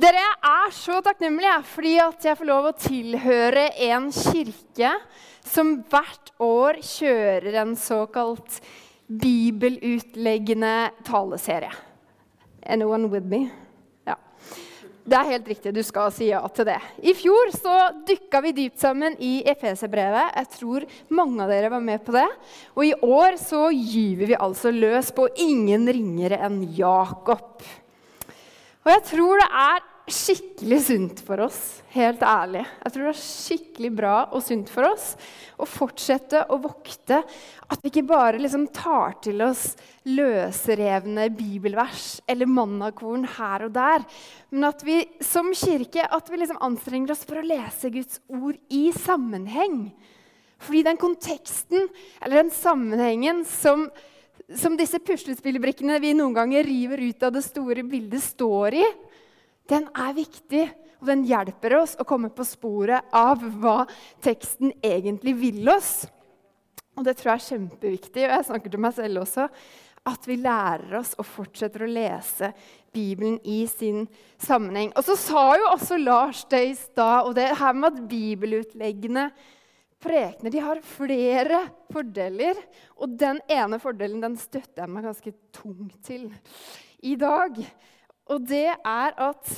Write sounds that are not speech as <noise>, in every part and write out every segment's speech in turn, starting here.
Dere, er så takknemlig fordi at jeg får lov å tilhøre en kirke som hvert år kjører en såkalt bibelutleggende taleserie. Anyone with me? Ja. Det er helt riktig. Du skal si ja til det. I fjor så dykka vi dypt sammen i Efeserbrevet. Jeg tror mange av dere var med på det. Og i år så gyver vi altså løs på ingen ringere enn Jakob. Og jeg tror det er skikkelig sunt for oss, helt ærlig. Jeg tror det er skikkelig bra og sunt for oss å fortsette å vokte at vi ikke bare liksom tar til oss løsrevne bibelvers eller mannakorn her og der, men at vi som kirke at vi liksom anstrenger oss for å lese Guds ord i sammenheng. Fordi den konteksten eller den sammenhengen som som disse puslespillbrikkene vi noen ganger river ut av det store bildet, står i, den er viktig. Og den hjelper oss å komme på sporet av hva teksten egentlig vil oss. Og det tror jeg er kjempeviktig, og jeg snakker til meg selv også, at vi lærer oss og fortsetter å lese Bibelen i sin sammenheng. Og så sa jo også Lars det i stad, og det her med at bibelutleggene prekener de har flere fordeler. Og den ene fordelen den støtter jeg meg ganske tungt til i dag. Og det er at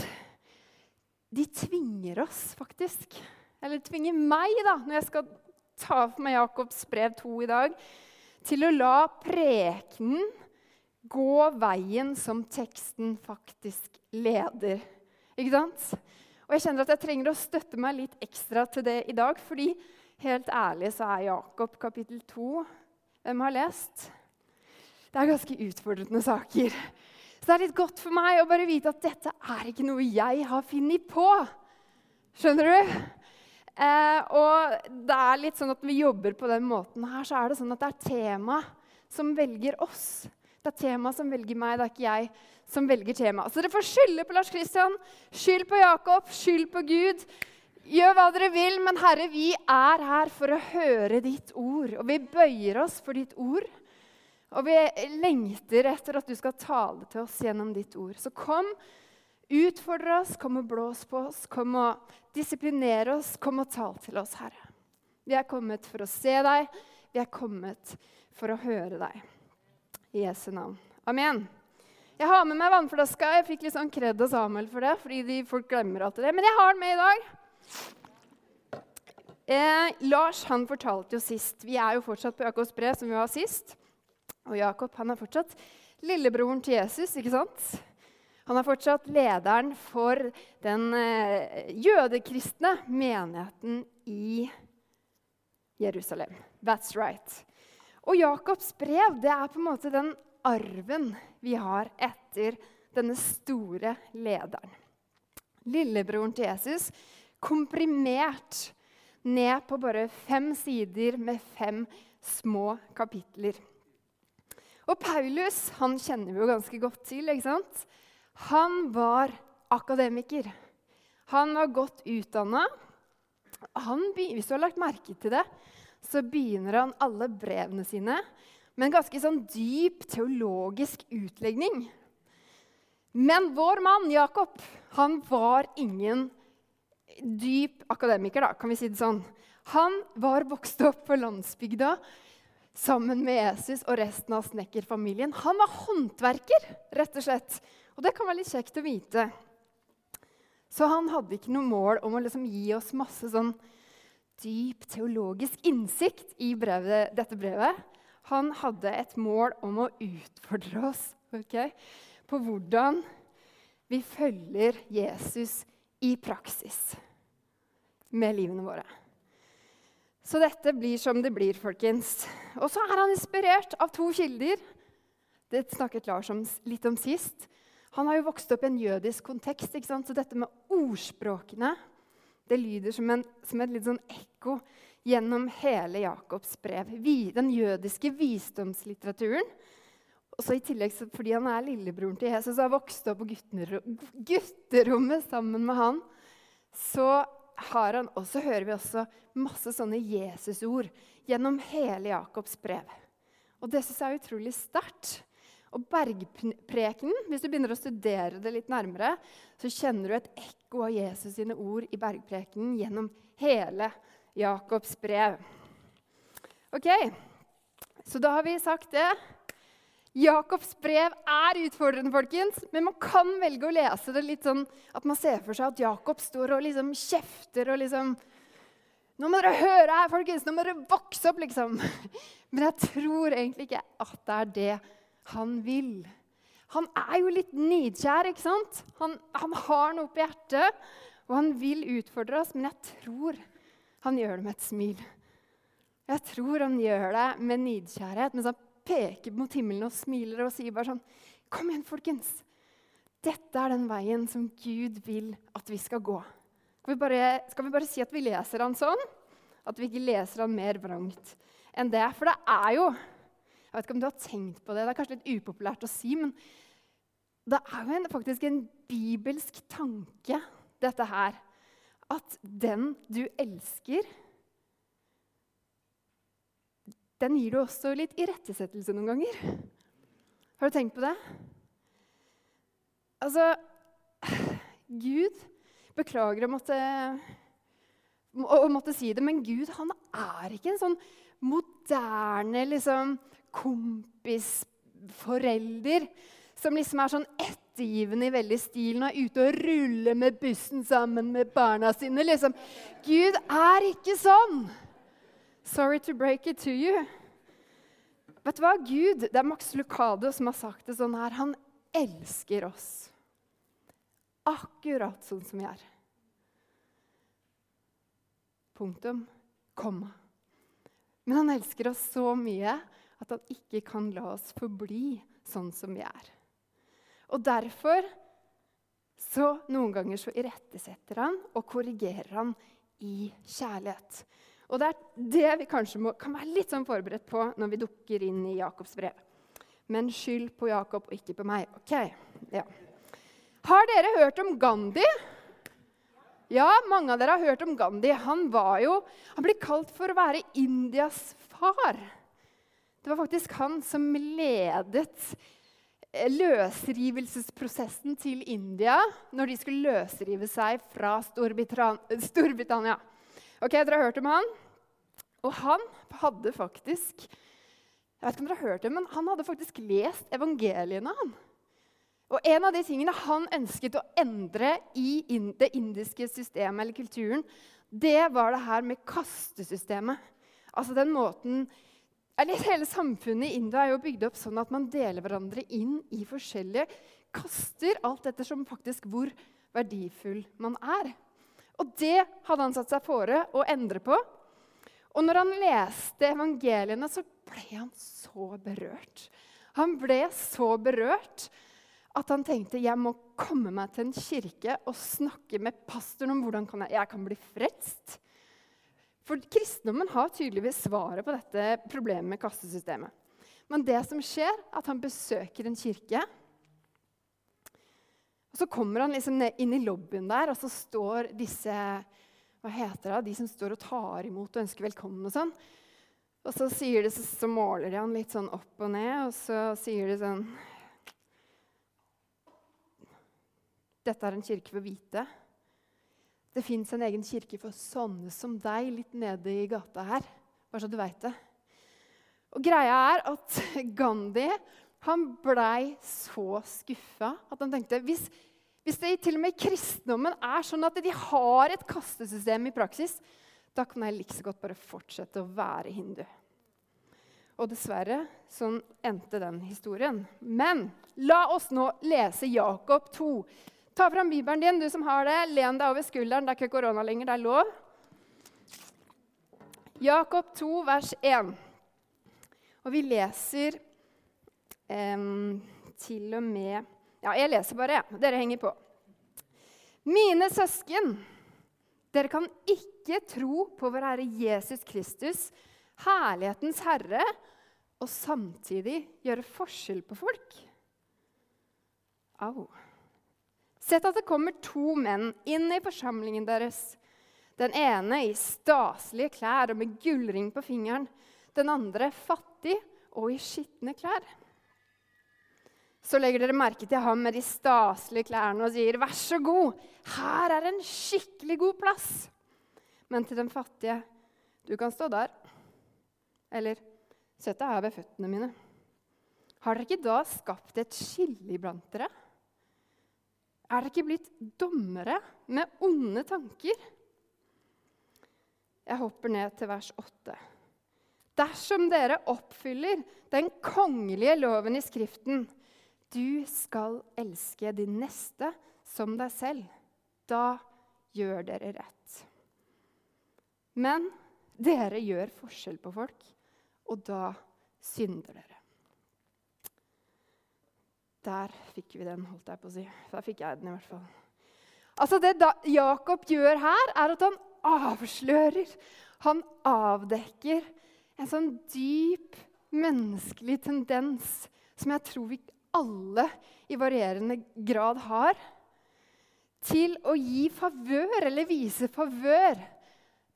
de tvinger oss, faktisk. Eller tvinger meg, da, når jeg skal ta for meg Jakobs brev 2 i dag, til å la prekenen gå veien som teksten faktisk leder. Ikke sant? Og jeg kjenner at jeg trenger å støtte meg litt ekstra til det i dag. fordi Helt ærlig så er Jakob kapittel 2 Hvem har lest? Det er ganske utfordrende saker. Så det er litt godt for meg å bare vite at dette er ikke noe jeg har funnet på. Skjønner du? Eh, og det er litt sånn at vi jobber på den måten her, så er det sånn at det er tema som velger oss. Det er tema som velger meg, det er ikke jeg som velger tema. Så dere får skylde på Lars Kristian, skyld på Jakob, skyld på Gud. Gjør hva dere vil, men Herre, vi er her for å høre ditt ord. Og vi bøyer oss for ditt ord. Og vi lengter etter at du skal tale til oss gjennom ditt ord. Så kom, utfordre oss, kom og blås på oss, kom og disiplinere oss, kom og tal til oss, Herre. Vi er kommet for å se deg, vi er kommet for å høre deg. I Jesu navn. Amen. Jeg har med meg vannflaska. Jeg fikk litt sånn kred av Samuel for det. fordi de folk glemmer alltid det. Men jeg har den med i dag. Eh, Lars han fortalte jo sist Vi er jo fortsatt på Jakobs brev, som vi var sist. Og Jakob han er fortsatt lillebroren til Jesus, ikke sant? Han er fortsatt lederen for den eh, jødekristne menigheten i Jerusalem. That's right. Og Jakobs brev det er på en måte den arven vi har etter denne store lederen. Lillebroren til Jesus komprimert ned på bare fem sider med fem små kapitler. Og Paulus han kjenner vi jo ganske godt til. ikke sant? Han var akademiker. Han var godt utdanna. Hvis du har lagt merke til det, så begynner han alle brevene sine med en ganske sånn dyp teologisk utlegning. Men vår mann Jakob han var ingen dyp akademiker, da, kan vi si det sånn. Han var vokst opp på landsbygda sammen med Jesus og resten av snekkerfamilien. Han var håndverker, rett og slett. Og det kan være litt kjekt å vite. Så han hadde ikke noe mål om å liksom gi oss masse sånn dyp teologisk innsikt i brevet, dette brevet. Han hadde et mål om å utfordre oss okay, på hvordan vi følger Jesus i praksis med livene våre. Så dette blir som det blir, folkens. Og så er han inspirert av to kilder. Det snakket Lars om, litt om sist. Han har jo vokst opp i en jødisk kontekst, ikke sant? så dette med ordspråkene det lyder som, en, som et litt sånn ekko gjennom hele Jakobs brev. Den jødiske visdomslitteraturen. Og så I tillegg, fordi han er lillebroren til Jesus og har vokst opp på gutterommet sammen med han, så har han også, hører vi også masse sånne Jesusord gjennom hele Jakobs brev. Og Det syns jeg er utrolig sterkt. Og bergprekenen, hvis du begynner å studere det litt nærmere, så kjenner du et ekko av Jesus sine ord i bergprekenen gjennom hele Jakobs brev. Ok, så da har vi sagt det. Jakobs brev er utfordrende, folkens, men man kan velge å lese det litt sånn at man ser for seg at Jakob står og liksom kjefter og liksom Nå må dere høre her, folkens! Nå må dere vokse opp, liksom. <laughs> Men jeg tror egentlig ikke at det er det han vil. Han er jo litt nidkjær, ikke sant? Han, han har noe på hjertet, og han vil utfordre oss, men jeg tror han gjør det med et smil. Jeg tror han gjør det med nidkjærhet, men han peker mot himmelen og smiler og sier bare sånn Kom igjen, folkens. Dette er den veien som Gud vil at vi skal gå. Skal vi bare, skal vi bare si at vi leser han sånn? At vi ikke leser han mer vrangt enn det? For det er jo Jeg vet ikke om du har tenkt på det, det er kanskje litt upopulært å si, men det er jo en, faktisk en bibelsk tanke, dette her. At den du elsker den gir du også litt irettesettelse noen ganger. Har du tenkt på det? Altså Gud Beklager å måtte, å måtte si det, men Gud han er ikke en sånn moderne liksom, kompisforelder som liksom er sånn ettergivende i veldig stilen og er ute og ruller med bussen sammen med barna sine. Liksom. Gud er ikke sånn! Sorry to break it to you. Vet du hva? Gud, det er Max Lucado som har sagt det sånn her. Han elsker oss akkurat sånn som vi er. Punktum. Komma. Men han elsker oss så mye at han ikke kan la oss forbli sånn som vi er. Og derfor så noen ganger så irettesetter han og korrigerer han i kjærlighet. Og det er det vi kanskje må, kan være litt sånn forberedt på når vi dukker inn i Jakobs brev. Men skyld på Jakob og ikke på meg. Ok, ja. Har dere hørt om Gandhi? Ja, mange av dere har hørt om Gandhi. Han, var jo, han ble kalt for å være Indias far. Det var faktisk han som ledet løsrivelsesprosessen til India når de skulle løsrive seg fra Storbritannia. Ok, Dere har hørt om han? Og han hadde faktisk jeg vet ikke om dere har hørt det, men han hadde faktisk lest evangeliene. han. Og En av de tingene han ønsket å endre i det indiske systemet eller kulturen, det var det her med kastesystemet. Altså den måten, eller Hele samfunnet i India er jo bygd opp sånn at man deler hverandre inn i forskjellige kaster, alt ettersom faktisk hvor verdifull man er. Og det hadde han satt seg fore å endre på. Og når han leste evangeliene, så ble han så berørt. Han ble så berørt at han tenkte jeg må komme meg til en kirke og snakke med pastoren om hvordan kan jeg, jeg kan bli frelst. For kristendommen har tydeligvis svaret på dette problemet med kastesystemet. Men det som skjer, er at han besøker en kirke. Og Så kommer han liksom inn i lobbyen der, og så står disse hva heter det, de som står og tar imot og ønsker velkommen. Og sånn. Og så, sier de, så, så måler de han litt sånn opp og ned, og så sier de sånn Dette er en kirke for hvite. Det fins en egen kirke for sånne som deg litt nede i gata her. Bare så du veit det. Og greia er at <laughs> Gandhi han blei så skuffa at han tenkte hvis hvis det til og med i kristendommen er sånn at de har et kastesystem i praksis, da kan jeg like så godt bare fortsette å være hindu. Og dessverre sånn endte den historien. Men la oss nå lese Jakob 2. Ta fram Bibelen din, du som har det. Len deg over skulderen. Det er ikke korona lenger, det er lov. Jakob 2, vers 1. Og vi leser eh, til og med ja, jeg leser bare. Dere henger på. Mine søsken, dere kan ikke tro på vår Herre Jesus Kristus, herlighetens Herre, og samtidig gjøre forskjell på folk. Au. Sett at det kommer to menn inn i forsamlingen deres. Den ene i staselige klær og med gullring på fingeren. Den andre fattig og i skitne klær. Så legger dere merke til ham med de staselige klærne og sier, 'Vær så god, her er en skikkelig god plass.' Men til den fattige, 'Du kan stå der.' Eller, 'Sett deg her ved føttene mine.' Har dere ikke da skapt et skille iblant dere? Er dere ikke blitt dommere med onde tanker? Jeg hopper ned til vers 8. Dersom dere oppfyller den kongelige loven i Skriften, du skal elske din neste som deg selv, da gjør dere rett. Men dere gjør forskjell på folk, og da synder dere. Der fikk vi den, holdt jeg på å si. Der fikk jeg den i hvert fall. Altså Det Jakob gjør her, er at han avslører, han avdekker en sånn dyp menneskelig tendens som jeg tror vi alle i varierende grad har, til å gi favør eller vise favør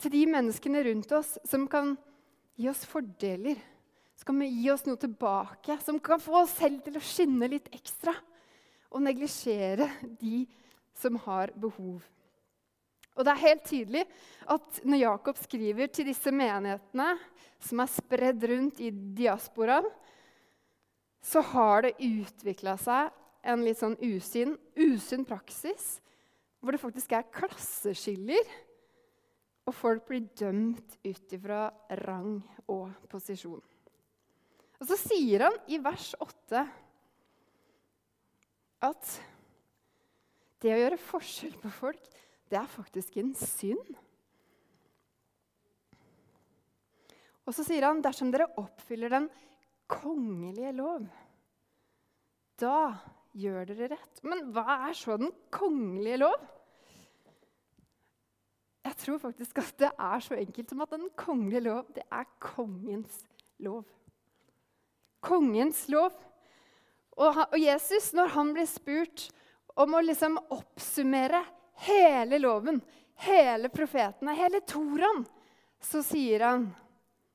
til de menneskene rundt oss som kan gi oss fordeler, som kan gi oss noe tilbake, som kan få oss selv til å skinne litt ekstra, og neglisjere de som har behov. Og det er helt tydelig at når Jakob skriver til disse menighetene som er spredd rundt i diasporaen, så har det utvikla seg en litt sånn usunn, usunn praksis hvor det faktisk er klasseskiller, og folk blir dømt ut ifra rang og posisjon. Og så sier han i vers 8 at det å gjøre forskjell på folk det er faktisk en synd. Og så sier han dersom dere oppfyller den kongelige lov, da gjør dere rett. Men hva er så den kongelige lov? Jeg tror faktisk at det er så enkelt som at den kongelige lov, det er kongens lov. Kongens lov. Og Jesus, når han blir spurt om å liksom oppsummere hele loven, hele profetene, hele Toraen, så sier han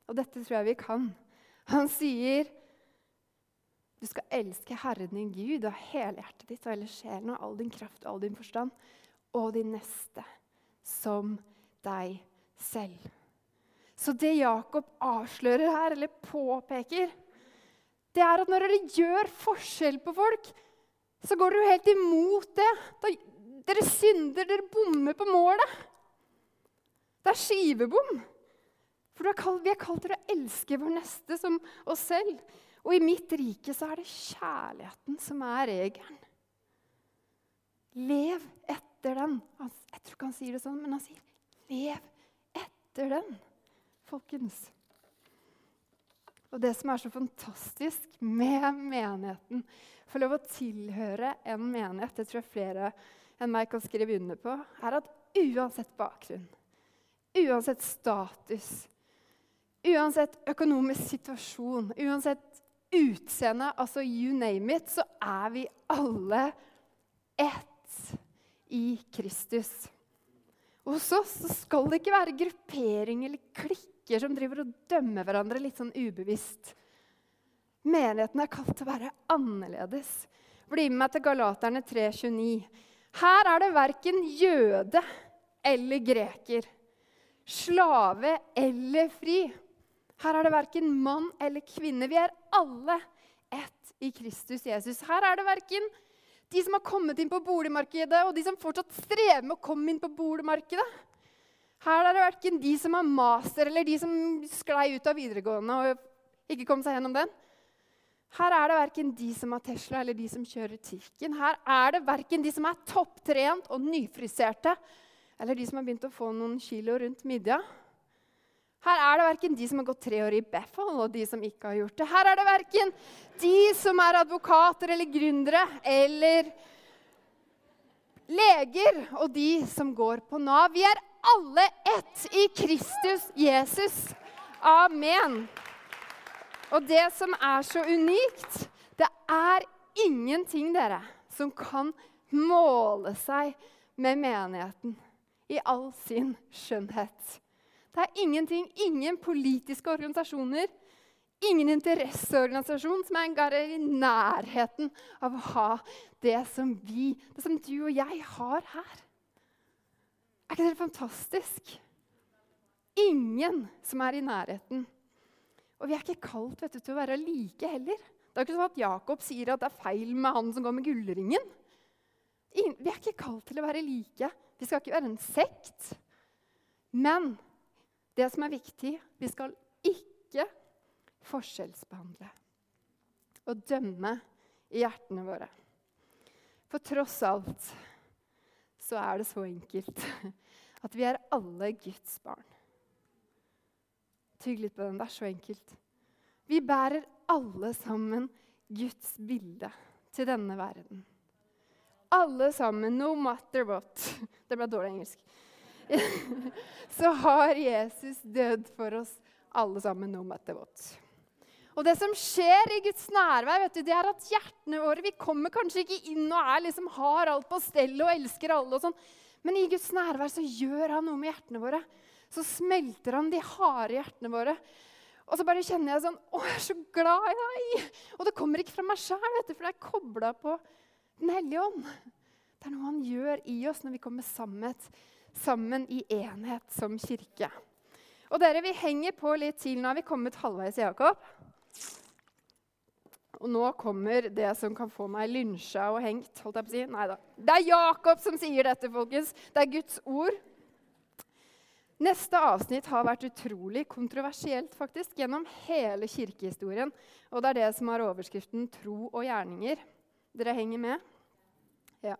Og dette tror jeg vi kan. Han sier du skal elske Herren din Gud av hele hjertet ditt og hele sjelen og all din kraft og all din forstand, og din neste som deg selv. Så det Jakob avslører her, eller påpeker, det er at når dere gjør forskjell på folk, så går dere jo helt imot det. Dere synder, dere bommer på målet. Det er skivebom. For vi er kalt til å elske vår neste som oss selv. Og i mitt rike så er det kjærligheten som er regelen. Lev etter den. Jeg tror ikke han sier det sånn, men han sier 'lev etter den', folkens. Og det som er så fantastisk med menigheten, få lov å tilhøre en menighet, det tror jeg flere enn meg kan skrive under på, er at uansett bakgrunn, uansett status, uansett økonomisk situasjon, uansett utseende, altså you name it, så er vi alle ett i Kristus. Hos oss skal det ikke være gruppering eller klikker som driver og dømmer hverandre litt sånn ubevisst. Menigheten er kalt til å være annerledes. Bli med meg til Galaterne 3,29. Her er det verken jøde eller greker, slave eller fri. Her er det verken mann eller kvinne. Vi er alle ett i Kristus Jesus. Her er det verken de som har kommet inn på boligmarkedet, og de som fortsatt strever med å komme inn på boligmarkedet. Her er det verken de som har master, eller de som sklei ut av videregående og ikke kom seg gjennom den. Her er det verken de som har Tesla, eller de som kjører Tirken. Her er det verken de som er topptrent og nyfriserte, eller de som har begynt å få noen kilo rundt midja. Her er det verken de som har gått tre år i Beffal, og de som ikke har gjort det. Her er det verken de som er advokater eller gründere eller leger, og de som går på Nav. Vi er alle ett i Kristus Jesus. Amen. Og det som er så unikt, det er ingenting, dere, som kan måle seg med menigheten i all sin skjønnhet. Det er ingenting, ingen politiske organisasjoner, Ingen interesseorganisasjon som er i nærheten av å ha det som vi, det som du og jeg, har her. Er ikke det fantastisk? Ingen som er i nærheten. Og vi er ikke kalt du, til å være like heller. Det er ikke sånn at Jakob sier at det er feil med han som går med gullringen. Vi er ikke kalt til å være like. Vi skal ikke være en sekt. Men det som er viktig, vi skal ikke forskjellsbehandle og dømme i hjertene våre. For tross alt så er det så enkelt <laughs> at vi er alle Guds barn. Tygg litt på den. Det er så enkelt. Vi bærer alle sammen Guds bilde til denne verden. Alle sammen, no matter what. <laughs> Det ble dårlig engelsk. <laughs> Så har Jesus dødd for oss alle sammen, no matter what. Og det som skjer i Guds nærvær, vet du, det er at hjertene våre Vi kommer kanskje ikke inn og er, liksom, har alt på stell og elsker alle, og sånn, men i Guds nærvær så gjør han noe med hjertene våre. Så smelter han de harde hjertene våre. Og så bare kjenner jeg sånn Å, jeg er så glad i deg! Og det kommer ikke fra meg sjæl, for det er kobla på Den hellige ånd. Det er noe han gjør i oss når vi kommer sammen, sammen i enhet som kirke. Og dere, Vi henger på litt til. Nå har vi kommet halvveis i Jakob. Og nå kommer det som kan få meg lynsja og hengt. holdt jeg på å si. Nei da. Det er Jakob som sier dette, folkens. Det er Guds ord. Neste avsnitt har vært utrolig kontroversielt faktisk, gjennom hele kirkehistorien. Og det er det som har overskriften 'Tro og gjerninger'. Dere henger med? Ja.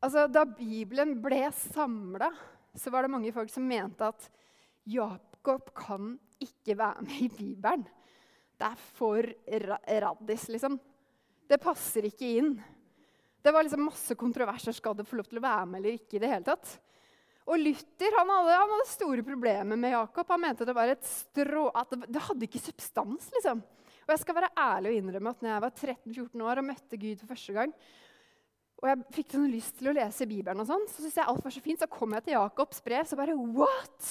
Altså, Da Bibelen ble samla, så var det mange folk som mente at Jakob kan ikke være med i Bibelen. Det er for raddis, liksom. Det passer ikke inn. Det var liksom masse kontroverser. Skal det få lov til å være med eller ikke? i det hele tatt? Og Luther han hadde, han hadde store problemer med Jakob. Han mente det var et strå, at det hadde ikke substans. liksom. Og jeg skal være ærlig og innrømme at når jeg var 13-14 år og møtte Gud for første gang, og jeg fikk sånn lyst til å lese Bibelen, og sånn, så syntes jeg alt var så fint. Så kom jeg til Jakobs brev, så bare What?!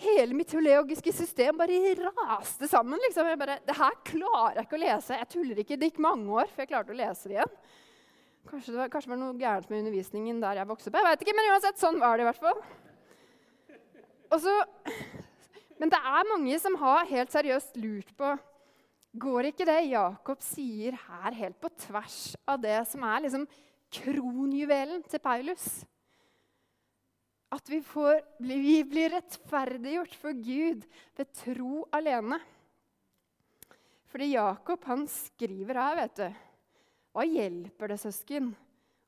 Hele mitt teologiske system bare raste sammen. liksom. Jeg bare, det her klarer jeg ikke å lese. Jeg tuller ikke. Det gikk mange år før jeg klarte å lese det igjen. Kanskje det var, kanskje det var noe gærent med undervisningen der jeg vokste opp. Jeg vet ikke, Men uansett, sånn var det i hvert fall. Så, men det er mange som har helt seriøst lurt på Går ikke det Jakob sier her, helt på tvers av det som er liksom kronjuvelen til Paulus? At vi, får, vi blir rettferdiggjort for Gud ved tro alene. Fordi Jakob han skriver her, vet du Hva hjelper det, søsken,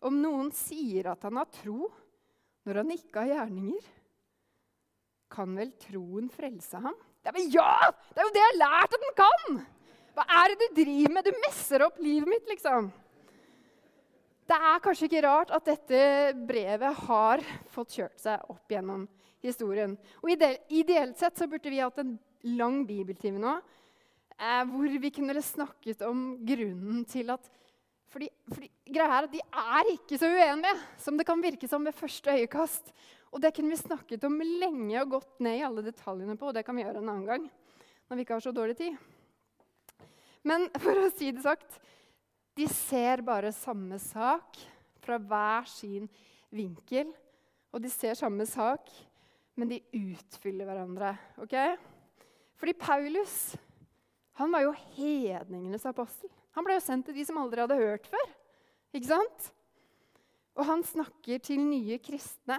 om noen sier at han har tro, når han ikke har gjerninger? Kan vel troen frelse ham? Det er ja! Det er jo det jeg har lært at den kan! Hva er det du driver med? Du messer opp livet mitt, liksom. Det er kanskje ikke rart at dette brevet har fått kjørt seg opp gjennom historien. Og Ideelt sett så burde vi hatt en lang bibeltime nå eh, hvor vi kunne snakket om grunnen til at fordi, fordi, greia er at De er ikke så uenige som det kan virke som ved første øyekast. Og Det kunne vi snakket om lenge og gått ned i alle detaljene på. og det kan vi gjøre en annen gang når vi ikke har så dårlig tid. Men for å si det sagt de ser bare samme sak fra hver sin vinkel. Og de ser samme sak, men de utfyller hverandre. ok? Fordi Paulus han var jo hedningenes apostel. Han ble jo sendt til de som aldri hadde hørt før. Ikke sant? Og han snakker til nye kristne.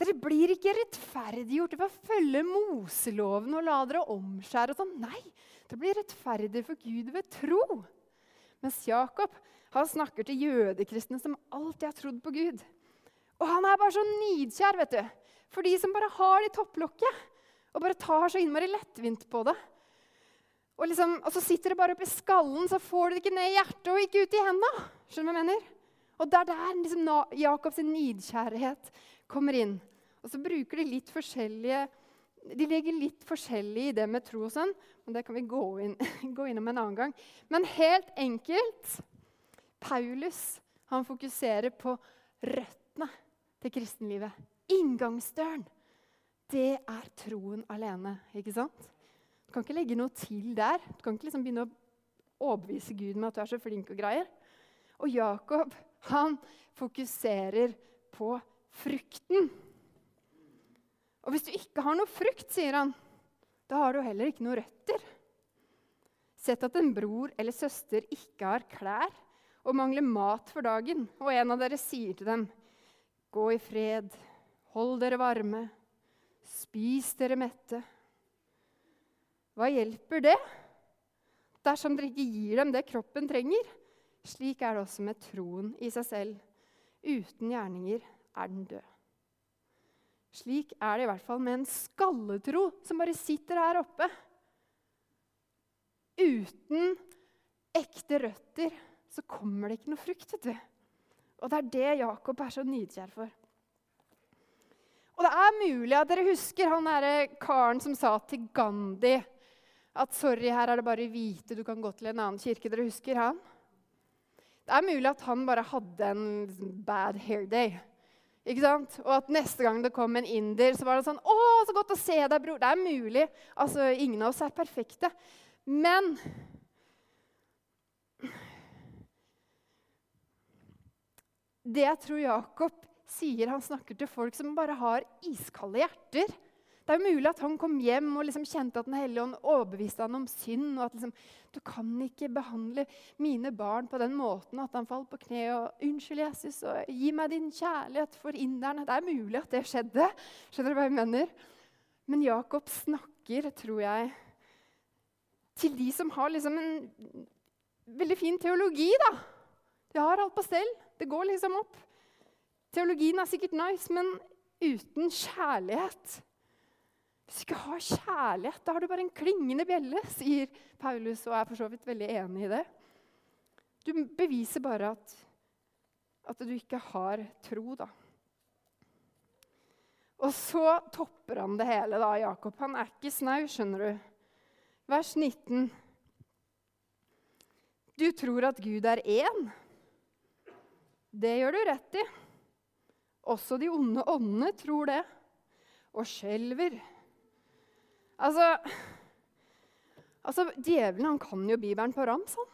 Dere blir ikke rettferdiggjort ved å følge Moseloven og la dere omskjære. og sånn. Nei, dere blir rettferdige for Gud ved tro. Mens Jakob han snakker til jødekristne som alltid har trodd på Gud. Og han er bare så nidkjær vet du, for de som bare har det i topplokket. Og bare tar så innmari lettvint på det. Og, liksom, og så sitter det bare oppi skallen, så får du det ikke ned i hjertet og ikke ut i henda. Skjønner du hva jeg mener? Og det er der liksom, Jakobs nidkjærlighet kommer inn. Og så bruker de litt forskjellige de legger litt forskjellig i det med tro og sånn, men det kan vi gå, inn, <laughs> gå innom en annen gang. Men helt enkelt Paulus han fokuserer på røttene til kristenlivet. Inngangsdøren. Det er troen alene, ikke sant? Du kan ikke legge noe til der. Du kan ikke liksom begynne å overbevise Gud med at du er så flink og greier. Og Jakob han fokuserer på frukten. Og hvis du ikke har noe frukt, sier han, da har du heller ikke noe røtter. Sett at en bror eller søster ikke har klær og mangler mat for dagen, og en av dere sier til dem, gå i fred, hold dere varme, spis dere mette. Hva hjelper det dersom dere ikke gir dem det kroppen trenger? Slik er det også med troen i seg selv. Uten gjerninger er den død. Slik er det i hvert fall med en skalletro som bare sitter her oppe. Uten ekte røtter så kommer det ikke noe frukt. vet du. Og det er det Jakob er så nidkjær for. Og det er mulig at dere husker han derre karen som sa til Gandhi at 'sorry, her er det bare hvite, du kan gå til en annen kirke'. Dere husker han? Det er mulig at han bare hadde en bad hair day. Og at neste gang det kom en inder, så var det sånn 'Å, så godt å se deg, bror.' Det er mulig. Altså, Ingen av oss er perfekte. Men Det jeg tror Jakob sier, han snakker til folk som bare har iskalde hjerter. Det er jo mulig at han kom hjem og liksom kjente at Den hellige ånd overbeviste han om synd. og at liksom, Du kan ikke behandle mine barn på den måten at han falt på kne og 'Unnskyld, Jesus, og gi meg din kjærlighet for inderne.' Det er mulig at det skjedde. Skjønner du hva jeg mener? Men Jakob snakker, tror jeg, til de som har liksom en veldig fin teologi. da. De har alt på stell. Det går liksom opp. Teologien er sikkert nice, men uten kjærlighet Hvis du ikke har kjærlighet, da har du bare en klingende bjelle, sier Paulus, og er for så vidt veldig enig i det. Du beviser bare at, at du ikke har tro, da. Og så topper han det hele, da, Jakob. Han er ikke snau, skjønner du. Vers 19. Du tror at Gud er én? Det gjør du rett i. Også de onde åndene tror det, og skjelver. Altså, altså Djevelen han kan jo Bibelen på rams. Han.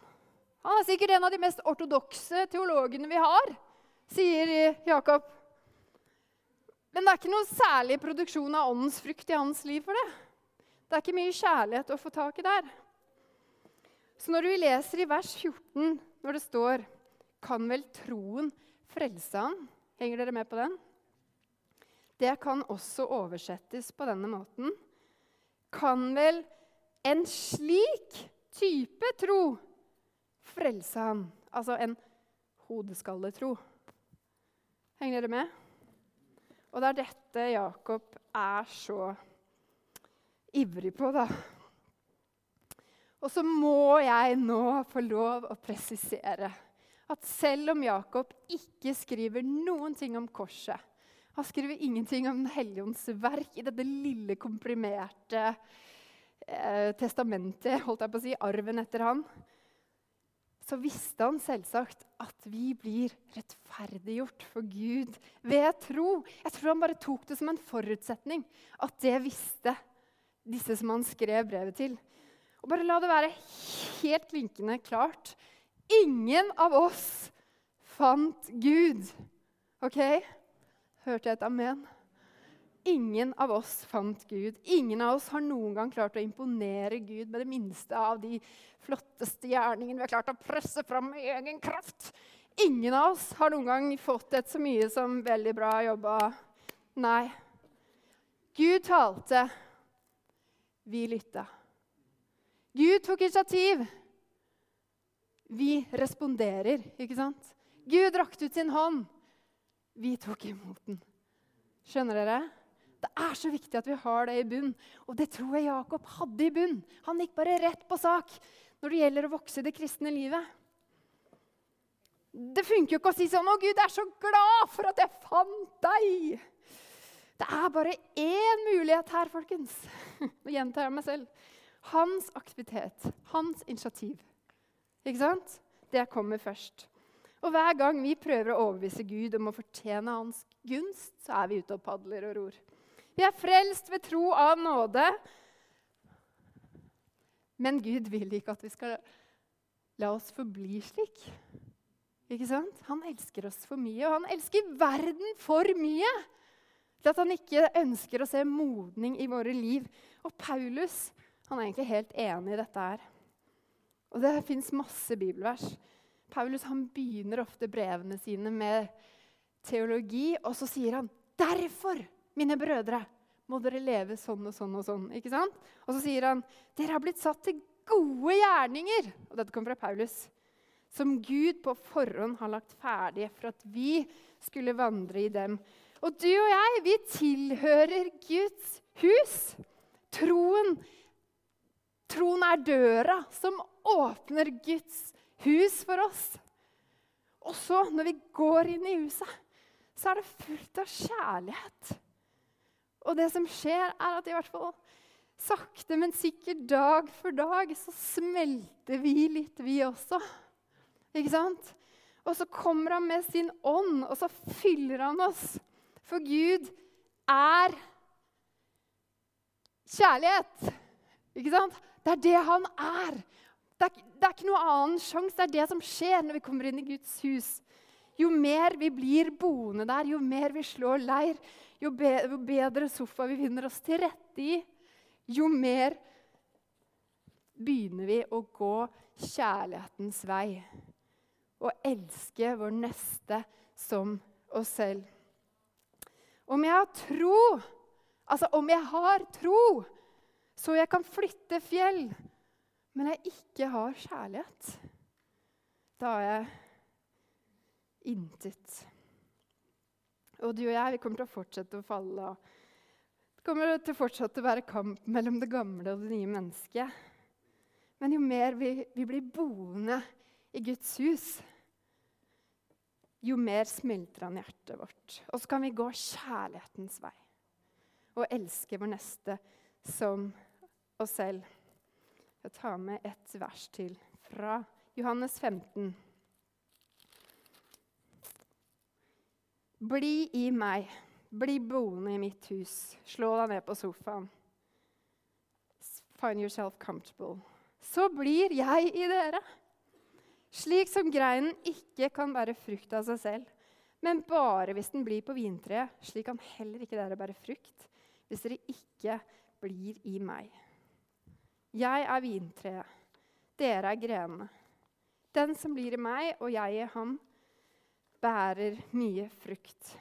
han er sikkert en av de mest ortodokse teologene vi har, sier Jakob. Men det er ikke noe særlig produksjon av åndens frukt i hans liv for det. Det er ikke mye kjærlighet å få tak i der. Så når vi leser i vers 14, når det står kan vel troen frelse han? Henger dere med på den? Det kan også oversettes på denne måten. Kan vel en slik type tro frelse han? Altså en hodeskalletro. Henger dere med? Og det er dette Jakob er så ivrig på, da. Og så må jeg nå få lov å presisere at selv om Jakob ikke skriver noen ting om korset Han skriver ingenting om Den hellige ånds verk i dette lille, komprimerte eh, testamentet, holdt jeg på å si, arven etter han, så visste han selvsagt at vi blir rettferdiggjort for Gud ved tro. Jeg tror han bare tok det som en forutsetning at det visste disse som han skrev brevet til. Og bare la det være helt klinkende klart Ingen av oss fant Gud. OK? Hørte jeg et amen? Ingen av oss fant Gud. Ingen av oss har noen gang klart å imponere Gud med det minste av de flotteste gjerningene vi har klart å presse fram med egen kraft. Ingen av oss har noen gang fått et så mye som 'veldig bra jobba'. Nei. Gud talte. Vi lytta. Gud tok initiativ. Vi responderer, ikke sant? Gud rakte ut sin hånd. Vi tok imot den. Skjønner dere? Det er så viktig at vi har det i bunn. Og det tror jeg Jakob hadde i bunn. Han gikk bare rett på sak når det gjelder å vokse i det kristne livet. Det funker jo ikke å si sånn 'Å, Gud, jeg er så glad for at jeg fant deg'. Det er bare én mulighet her, folkens. <laughs> Nå gjentar jeg meg selv. Hans aktivitet, hans initiativ. Ikke sant? Det kommer først. Og hver gang vi prøver å overbevise Gud om å fortjene hans gunst, så er vi ute og padler og ror. Vi er frelst ved tro av nåde. Men Gud vil ikke at vi skal la oss forbli slik. Ikke sant? Han elsker oss for mye, og han elsker verden for mye. Til at han ikke ønsker å se modning i våre liv. Og Paulus han er egentlig helt enig i dette her. Og det fins masse bibelvers. Paulus begynner ofte brevene sine med teologi, og så sier han derfor, mine brødre, må dere leve sånn og sånn og sånn. ikke sant? Og så sier han dere har blitt satt til gode gjerninger. Og dette kommer fra Paulus som Gud på forhånd har lagt ferdige for at vi skulle vandre i dem. Og du og jeg, vi tilhører Guds hus. Troen, troen er døra som åpner Guds hus for oss. Og så, når vi går inn i huset, så er det fullt av kjærlighet. Og det som skjer, er at i hvert fall sakte, men sikkert dag for dag så smelter vi litt, vi også. Ikke sant? Og så kommer han med sin ånd, og så fyller han oss. For Gud er kjærlighet. Ikke sant? Det er det han er. Det er, det er ikke noe annen sjanse. Det er det som skjer når vi kommer inn i Guds hus. Jo mer vi blir boende der, jo mer vi slår leir, jo, be, jo bedre sofa vi finner oss til rette i, jo mer begynner vi å gå kjærlighetens vei og elske vår neste som oss selv. Om jeg har tro, altså om jeg har tro, så jeg kan flytte fjell, men jeg ikke har kjærlighet, da har jeg intet. Og du og jeg vi kommer til å fortsette å falle. Det kommer til å fortsette å være kamp mellom det gamle og det nye mennesket. Men jo mer vi, vi blir boende i Guds hus, jo mer smelter han hjertet vårt. Og så kan vi gå kjærlighetens vei og elske vår neste som oss selv. Jeg tar med et vers til fra Johannes 15. Bli i meg, bli boende i mitt hus. Slå deg ned på sofaen. Find yourself comfortable. Så blir jeg i dere. Slik som greinen ikke kan bære frukt av seg selv, men bare hvis den blir på vintreet, slik kan heller ikke dere bære frukt hvis dere ikke blir i meg. Jeg er vintreet, dere er grenene. Den som blir i meg, og jeg i ham, bærer mye frukt.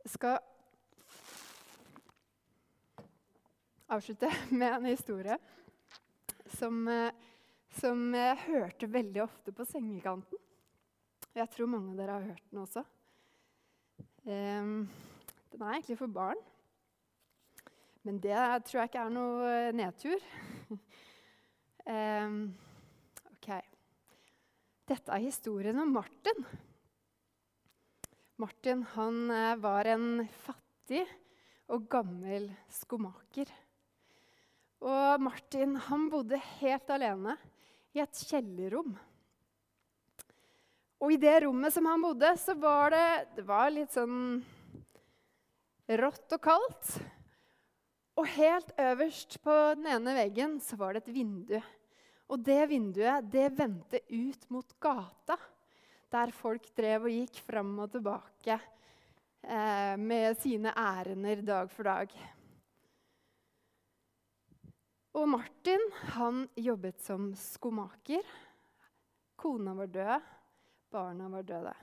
Jeg skal avslutte <laughs> med en historie som eh, som jeg hørte veldig ofte på sengekanten. Jeg tror mange av dere har hørt den også. Um, den er egentlig for barn. Men det tror jeg ikke er noe nedtur. <laughs> um, ok. Dette er historien om Martin. Martin han eh, var en fattig og gammel skomaker. Og Martin han bodde helt alene i et kjellerrom. Og i det rommet som han bodde, så var det, det var litt sånn rått og kaldt. Og helt øverst på den ene veggen så var det et vindu. Og det vinduet det vendte ut mot gata, der folk drev og gikk fram og tilbake eh, med sine ærender dag for dag. Og Martin han jobbet som skomaker. Kona var død, barna var døde.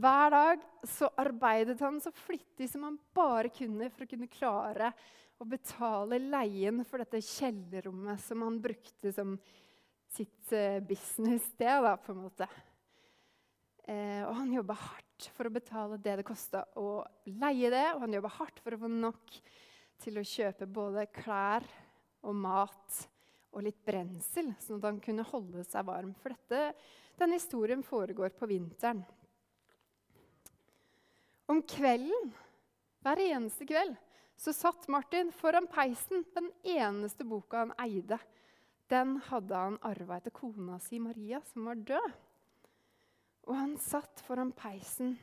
Hver dag så arbeidet han så flittig som han bare kunne for å kunne klare å betale leien for dette kjellerrommet som han brukte som sitt uh, businesssted. på en måte. Eh, og han jobba hardt for å betale det det kosta å leie det, og han jobba hardt for å få nok til å kjøpe både klær og mat og litt brensel, sånn at han kunne holde seg varm. For dette, denne historien foregår på vinteren. Om kvelden, hver eneste kveld, så satt Martin foran peisen. Den eneste boka han eide. Den hadde han arva etter kona si Maria, som var død. Og han satt foran peisen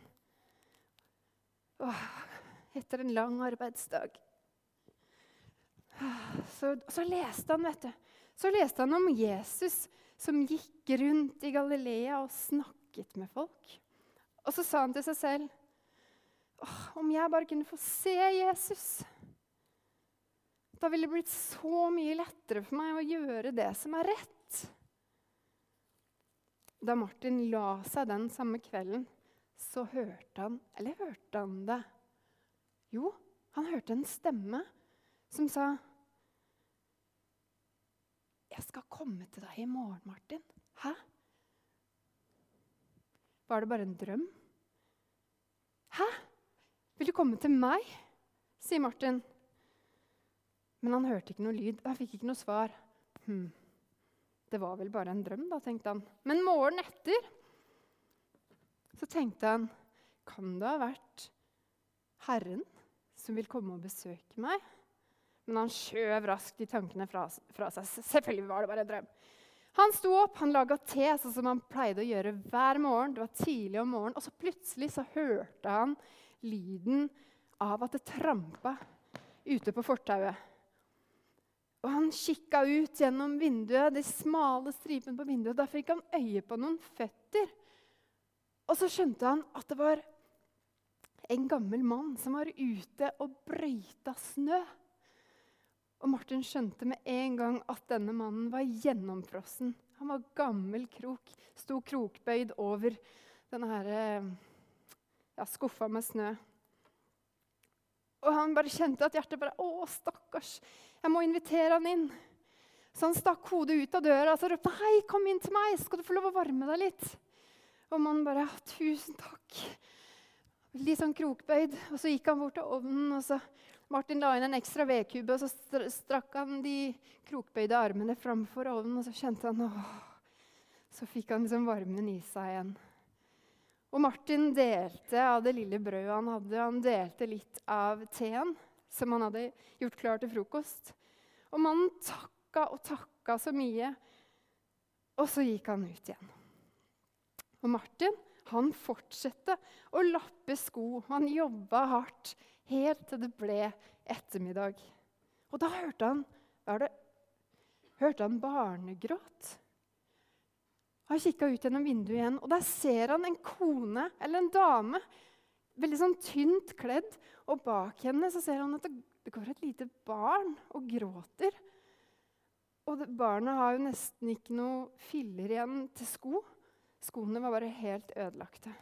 Åh, etter en lang arbeidsdag Så, så leste han, vet du. Så leste han om Jesus som gikk rundt i Galilea og snakket med folk. Og så sa han til seg selv Om jeg bare kunne få se Jesus Da ville det blitt så mye lettere for meg å gjøre det som er rett. Da Martin la seg den samme kvelden, så hørte han Eller hørte han det? Jo, han hørte en stemme som sa jeg skal komme til deg i morgen, Martin. Hæ? Var det bare en drøm? Hæ? Vil du komme til meg? sier Martin. Men han hørte ikke noe lyd. Han fikk ikke noe svar. Hm. Det var vel bare en drøm, da, tenkte han. Men morgenen etter så tenkte han Kan det ha vært Herren som vil komme og besøke meg? Men han skjøv raskt de tankene fra, fra, seg. Selvfølgelig var det bare en drøm. Han sto opp, han laga te sånn som han pleide å gjøre hver morgen. Det var tidlig om morgenen, Og så plutselig så hørte han lyden av at det trampa ute på fortauet. Og han kikka ut gjennom vinduet, de smale stripene på vinduet. Da fikk han øye på noen føtter. Og så skjønte han at det var en gammel mann som var ute og brøyta snø. Og Martin skjønte med en gang at denne mannen var gjennomfrossen. Han var gammel krok, sto krokbøyd over denne her, eh, ja, skuffa med snø. Og han bare kjente at hjertet bare Å, stakkars, jeg må invitere han inn. Så han stakk hodet ut av døra og ropte Hei, kom inn til meg, skal du få lov å varme deg litt? Og mannen bare Tusen takk. Litt sånn krokbøyd. Og så gikk han bort til ovnen, og så Martin la inn en ekstra vedkubbe, og så strakk han de krokbøyde armene framfor ovnen. Og så kjente han åh, Så fikk han liksom varmen i seg igjen. Og Martin delte av det lille brødet han hadde. Han delte litt av teen som han hadde gjort klar til frokost. Og mannen takka og takka så mye. Og så gikk han ut igjen. Og Martin han fortsatte å lappe sko. Han jobba hardt helt til det ble ettermiddag. Og da hørte han, hørte han barnegråt. Han kikka ut gjennom vinduet igjen, og der ser han en kone eller en dame. Veldig sånn tynt kledd. Og bak henne så ser han at det går et lite barn og gråter. Og det, barnet har jo nesten ikke noe filler igjen til sko. Skoene var bare helt ødelagte.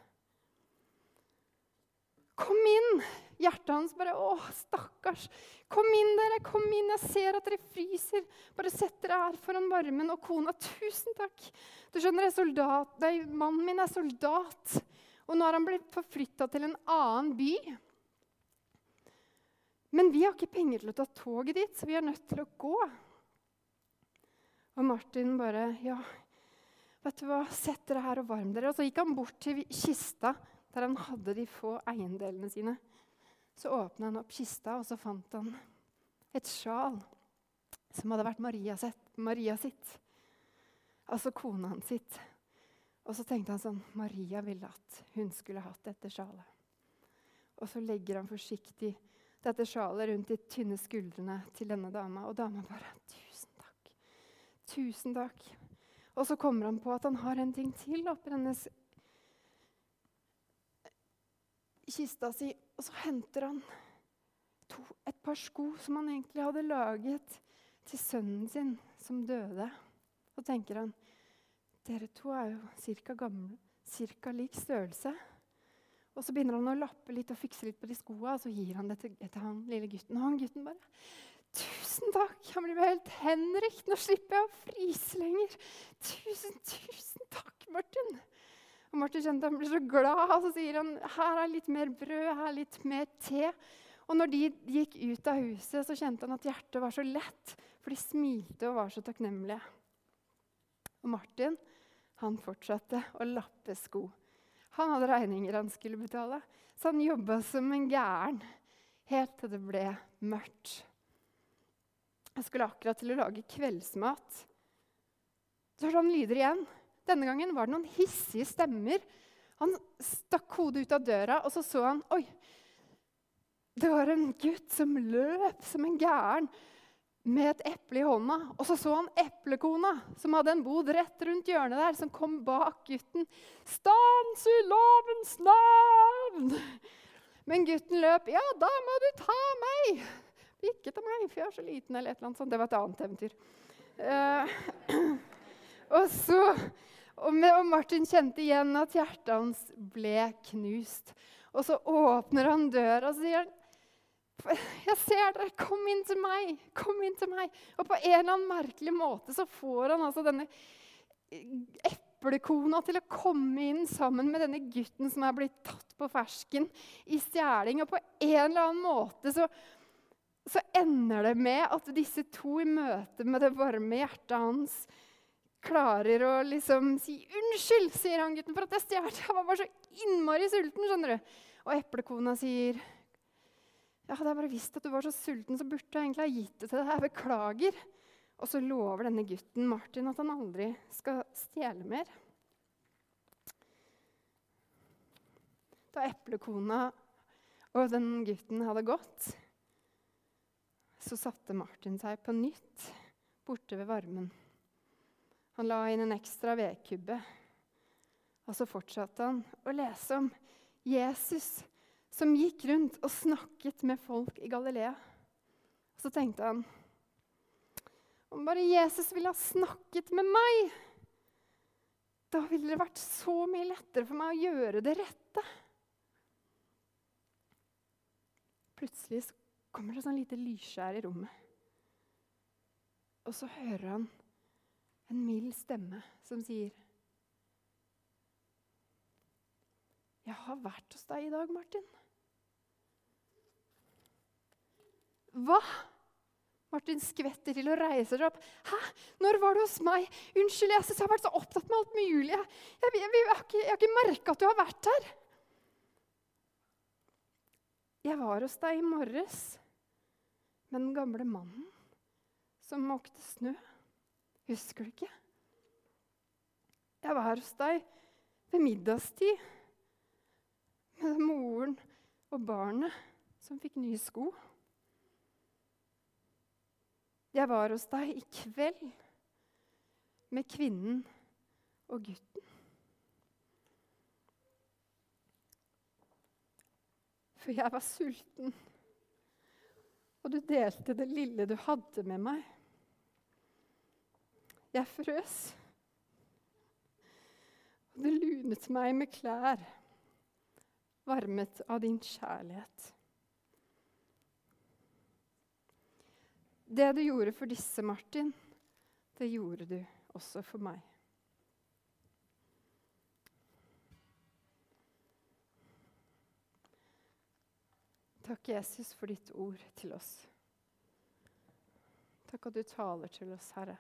Kom inn! Hjertet hans bare Å, stakkars. Kom inn, dere. Kom inn. Jeg ser at dere fryser. Bare sett dere her foran varmen. Og kona, tusen takk. Du skjønner, jeg er soldat, nei, mannen min er soldat. Og nå har han blitt forflytta til en annen by. Men vi har ikke penger til å ta toget dit, så vi er nødt til å gå. Og Martin bare Ja, vet du hva, sett dere her og varm dere. Og så gikk han bort til kista der han hadde de få eiendelene sine. Så åpna han opp kista, og så fant han et sjal som hadde vært Maria, Maria sitt. Altså kona hans sitt. Og så tenkte han sånn Maria ville at hun skulle hatt dette sjalet. Og så legger han forsiktig dette sjalet rundt de tynne skuldrene til denne dama. Og dama bare 'Tusen takk. Tusen takk.' Og så kommer han på at han har en ting til oppi hennes kista si. Og så henter han to, et par sko som han egentlig hadde laget til sønnen sin som døde. Så tenker han dere to er jo cirka lik størrelse. Og så begynner han å lappe litt og fikse litt på de skoa, og så gir han det til, til han lille gutten. Og han gutten bare Tusen takk! Han blir helt henrykt. Nå slipper jeg å fryse lenger. Tusen, tusen takk, Martin. Og Martin kjente han ble så glad, og så sier han her er litt mer brød, her er litt mer te. Og når de gikk ut av huset, så kjente han at hjertet var så lett, for de smilte og var så takknemlige. Og Martin han fortsatte å lappe sko. Han hadde regninger han skulle betale, så han jobba som en gæren helt til det ble mørkt. Jeg skulle akkurat til å lage kveldsmat. Så hørte han lyder igjen. Denne gangen var det noen hissige stemmer. Han stakk hodet ut av døra, og så så han Oi! Det var en gutt som løp som en gæren med et eple i hånda. Og så så han eplekona, som hadde en bod rett rundt hjørnet der, som kom bak gutten. 'Stans i lovens navn!' Men gutten løp. 'Ja, da må du ta meg!' 'Ikke ta meg, for jeg er så liten.' eller et eller annet sånt. Det var et annet eventyr. Uh, <clears throat> og så og, Martin kjente igjen at hjertet hans ble knust. Og så åpner han døra og sier jeg ser dere, kom inn til meg! Kom inn til meg! Og på en eller annen merkelig måte så får han altså denne eplekona til å komme inn sammen med denne gutten som er blitt tatt på fersken i stjeling. Og på en eller annen måte så, så ender det med at disse to i møte med det varme hjertet hans klarer å liksom si 'Unnskyld', sier han gutten, for at jeg stjal. Jeg var bare så innmari sulten. skjønner du. Og eplekona sier ja, hadde jeg bare visst at du var så sulten, så burde jeg egentlig ha gitt det til deg. Jeg beklager. Og så lover denne gutten Martin at han aldri skal stjele mer. Da eplekona og den gutten hadde gått, så satte Martin seg på nytt borte ved varmen. Han la inn en ekstra vedkubbe, og så fortsatte han å lese om Jesus som gikk rundt og snakket med folk i Galilea. Og så tenkte han om bare Jesus ville ha snakket med meg, da ville det vært så mye lettere for meg å gjøre det rette. Plutselig kommer det sånn lite lysskjær i rommet. Og så hører han en mild stemme som sier Jeg har vært hos deg i dag, Martin. Hva? Martin skvetter til og reiser seg opp. 'Hæ? Når var du hos meg?' 'Unnskyld, jeg, jeg har vært så opptatt med alt mulig.' 'Jeg, jeg, jeg, jeg har ikke, ikke merka at du har vært her.' 'Jeg var hos deg i morges med den gamle mannen som måkte snø.' Husker du ikke? 'Jeg var hos deg ved middagstid med moren og barnet som fikk nye sko.' Jeg var hos deg i kveld med kvinnen og gutten. For jeg var sulten, og du delte det lille du hadde med meg. Jeg frøs, og du lunet meg med klær, varmet av din kjærlighet. Det du gjorde for disse, Martin, det gjorde du også for meg. Takk, Jesus, for ditt ord til oss. Takk at du taler til oss, Herre.